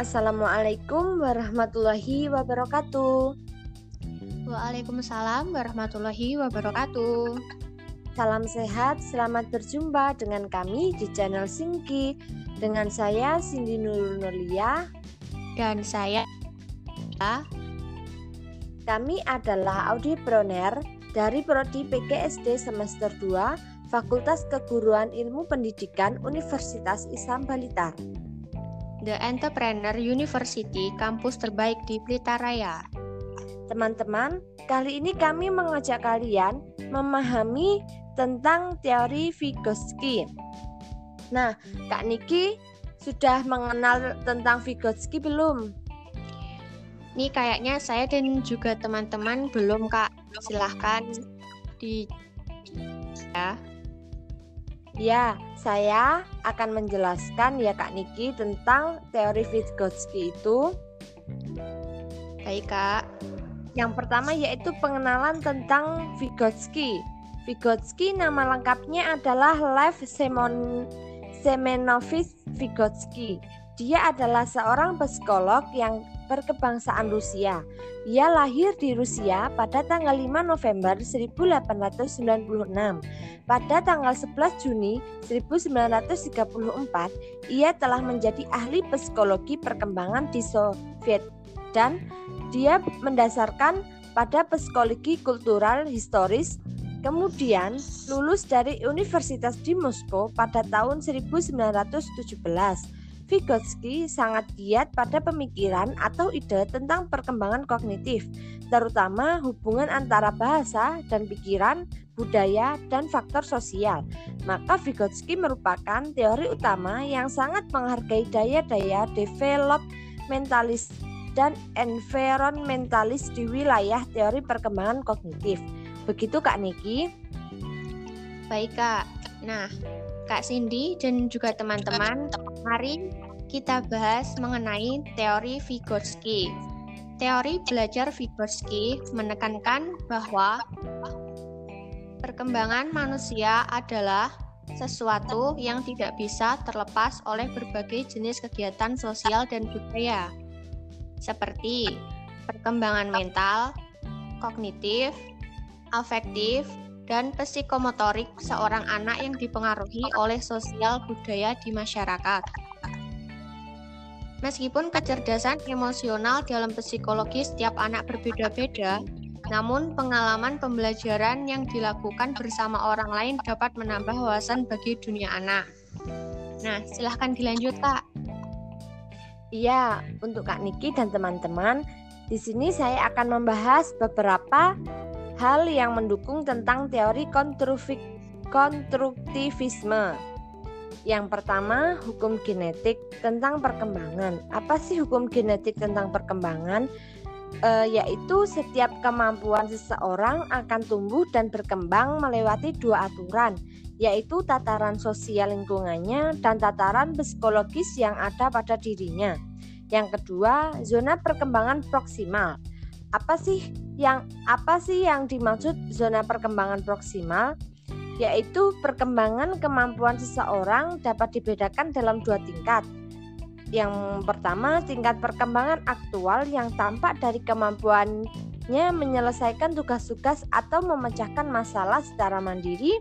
Assalamualaikum warahmatullahi wabarakatuh. Waalaikumsalam warahmatullahi wabarakatuh. Salam sehat, selamat berjumpa dengan kami di channel Singki dengan saya Cindy Nur Nuria dan saya kami adalah audioprener dari Prodi PGSD semester 2 Fakultas Keguruan Ilmu Pendidikan Universitas Islam Balitar. The Entrepreneur University, kampus terbaik di Blitaraya. Teman-teman, kali ini kami mengajak kalian memahami tentang teori Vygotsky. Nah, Kak Niki sudah mengenal tentang Vygotsky belum? Ini kayaknya saya dan juga teman-teman belum, Kak. Silahkan di ya. Ya, saya akan menjelaskan ya Kak Niki tentang teori Vygotsky itu. Baik, Kak. Yang pertama yaitu pengenalan tentang Vygotsky. Vygotsky nama lengkapnya adalah Lev Semon Semenovich Vygotsky. Dia adalah seorang psikolog yang berkebangsaan Rusia. Ia lahir di Rusia pada tanggal 5 November 1896. Pada tanggal 11 Juni 1934, ia telah menjadi ahli psikologi perkembangan di Soviet dan dia mendasarkan pada psikologi kultural historis kemudian lulus dari Universitas di Moskow pada tahun 1917. Vygotsky sangat giat pada pemikiran atau ide tentang perkembangan kognitif, terutama hubungan antara bahasa dan pikiran, budaya, dan faktor sosial. Maka Vygotsky merupakan teori utama yang sangat menghargai daya-daya developmentalis dan environmentalis di wilayah teori perkembangan kognitif. Begitu Kak Niki? Baik Kak. Nah, Kak Cindy dan juga teman-teman, mari kita bahas mengenai teori Vygotsky. Teori belajar Vygotsky menekankan bahwa perkembangan manusia adalah sesuatu yang tidak bisa terlepas oleh berbagai jenis kegiatan sosial dan budaya seperti perkembangan mental, kognitif, afektif, dan psikomotorik seorang anak yang dipengaruhi oleh sosial budaya di masyarakat. Meskipun kecerdasan emosional dalam psikologi setiap anak berbeda-beda, namun pengalaman pembelajaran yang dilakukan bersama orang lain dapat menambah wawasan bagi dunia anak. Nah, silahkan dilanjut, Kak. Iya, untuk Kak Niki dan teman-teman, di sini saya akan membahas beberapa hal yang mendukung tentang teori konstruktivisme. Yang pertama, hukum genetik tentang perkembangan. Apa sih hukum genetik tentang perkembangan? E, yaitu setiap kemampuan seseorang akan tumbuh dan berkembang melewati dua aturan, yaitu tataran sosial lingkungannya dan tataran psikologis yang ada pada dirinya. Yang kedua, zona perkembangan proksimal. Apa sih yang apa sih yang dimaksud zona perkembangan proksimal? Yaitu perkembangan kemampuan seseorang dapat dibedakan dalam dua tingkat. Yang pertama, tingkat perkembangan aktual yang tampak dari kemampuannya menyelesaikan tugas-tugas atau memecahkan masalah secara mandiri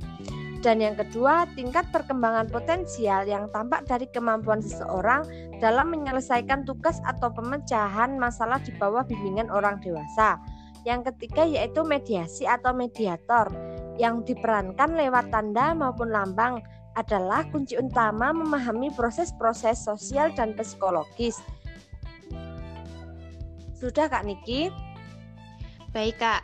dan yang kedua, tingkat perkembangan potensial yang tampak dari kemampuan seseorang dalam menyelesaikan tugas atau pemecahan masalah di bawah bimbingan orang dewasa. Yang ketiga yaitu mediasi atau mediator yang diperankan lewat tanda maupun lambang adalah kunci utama memahami proses-proses sosial dan psikologis. Sudah Kak Niki? Baik Kak,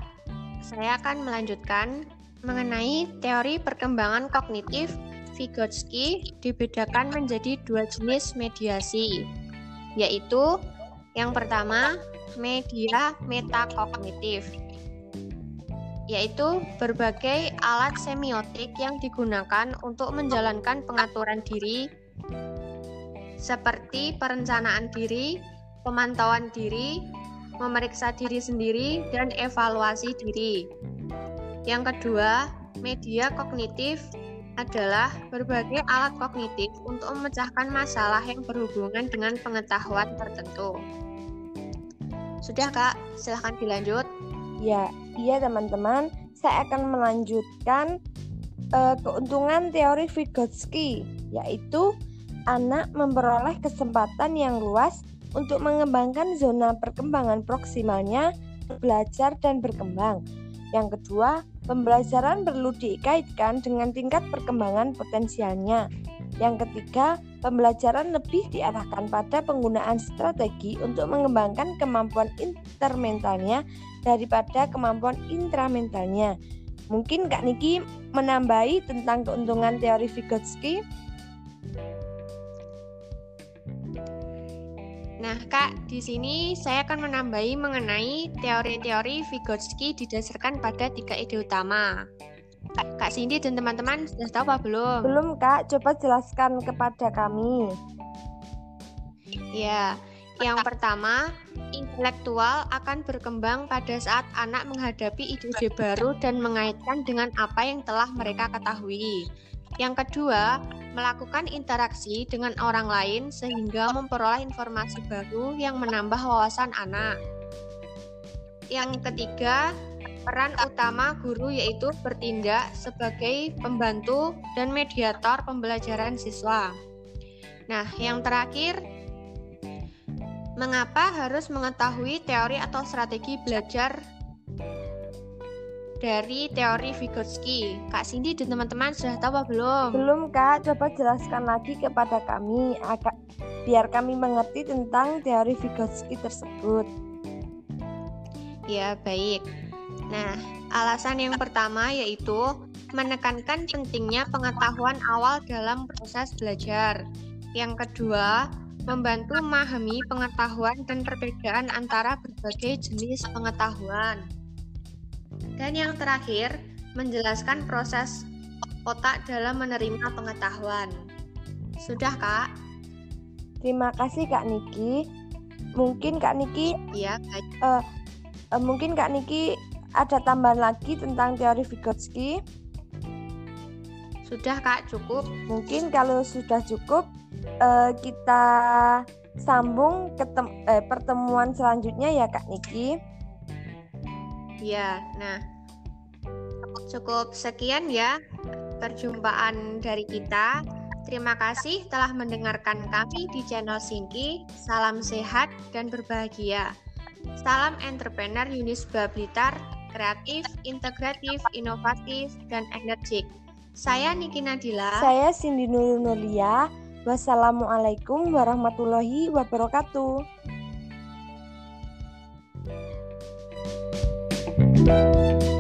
saya akan melanjutkan mengenai teori perkembangan kognitif Vygotsky dibedakan menjadi dua jenis mediasi, yaitu yang pertama media metakognitif, yaitu berbagai alat semiotik yang digunakan untuk menjalankan pengaturan diri seperti perencanaan diri, pemantauan diri, memeriksa diri sendiri, dan evaluasi diri. Yang kedua, media kognitif adalah berbagai alat kognitif untuk memecahkan masalah yang berhubungan dengan pengetahuan tertentu. Sudah Kak, silahkan dilanjut. Ya, iya teman-teman, saya akan melanjutkan uh, keuntungan teori Vygotsky, yaitu anak memperoleh kesempatan yang luas untuk mengembangkan zona perkembangan proksimalnya, belajar dan berkembang. Yang kedua, Pembelajaran perlu dikaitkan dengan tingkat perkembangan potensialnya. Yang ketiga, pembelajaran lebih diarahkan pada penggunaan strategi untuk mengembangkan kemampuan intermentalnya daripada kemampuan intramentalnya. Mungkin Kak Niki menambahi tentang keuntungan teori Vygotsky? Nah, Kak, di sini saya akan menambahi mengenai teori-teori Vygotsky didasarkan pada tiga ide utama. Kak, Kak Cindy dan teman-teman sudah tahu apa belum? Belum, Kak. Coba jelaskan kepada kami. Ya, yang pertama, intelektual akan berkembang pada saat anak menghadapi ide-ide baru dan mengaitkan dengan apa yang telah mereka ketahui. Yang kedua, melakukan interaksi dengan orang lain sehingga memperoleh informasi baru yang menambah wawasan anak. Yang ketiga, peran utama guru yaitu bertindak sebagai pembantu dan mediator pembelajaran siswa. Nah, yang terakhir, mengapa harus mengetahui teori atau strategi belajar dari teori Vygotsky. Kak Cindy dan teman-teman sudah tahu apa belum? Belum Kak, coba jelaskan lagi kepada kami agak biar kami mengerti tentang teori Vygotsky tersebut. Ya, baik. Nah, alasan yang pertama yaitu menekankan pentingnya pengetahuan awal dalam proses belajar. Yang kedua, membantu memahami pengetahuan dan perbedaan antara berbagai jenis pengetahuan. Dan yang terakhir, menjelaskan proses otak dalam menerima pengetahuan. Sudah, Kak? Terima kasih, Kak Niki. Mungkin Kak Niki, ya, uh, uh, mungkin Kak Niki ada tambahan lagi tentang teori Vygotsky. Sudah, Kak, cukup. Mungkin kalau sudah cukup, uh, kita sambung ke eh, pertemuan selanjutnya ya, Kak Niki. Ya, nah cukup sekian ya perjumpaan dari kita. Terima kasih telah mendengarkan kami di channel Singki. Salam sehat dan berbahagia. Salam entrepreneur Unisba Blitar, kreatif, integratif, inovatif, dan energik. Saya Niki Nadila. Saya Cindy Nurunulia. Wassalamualaikum warahmatullahi wabarakatuh. thank you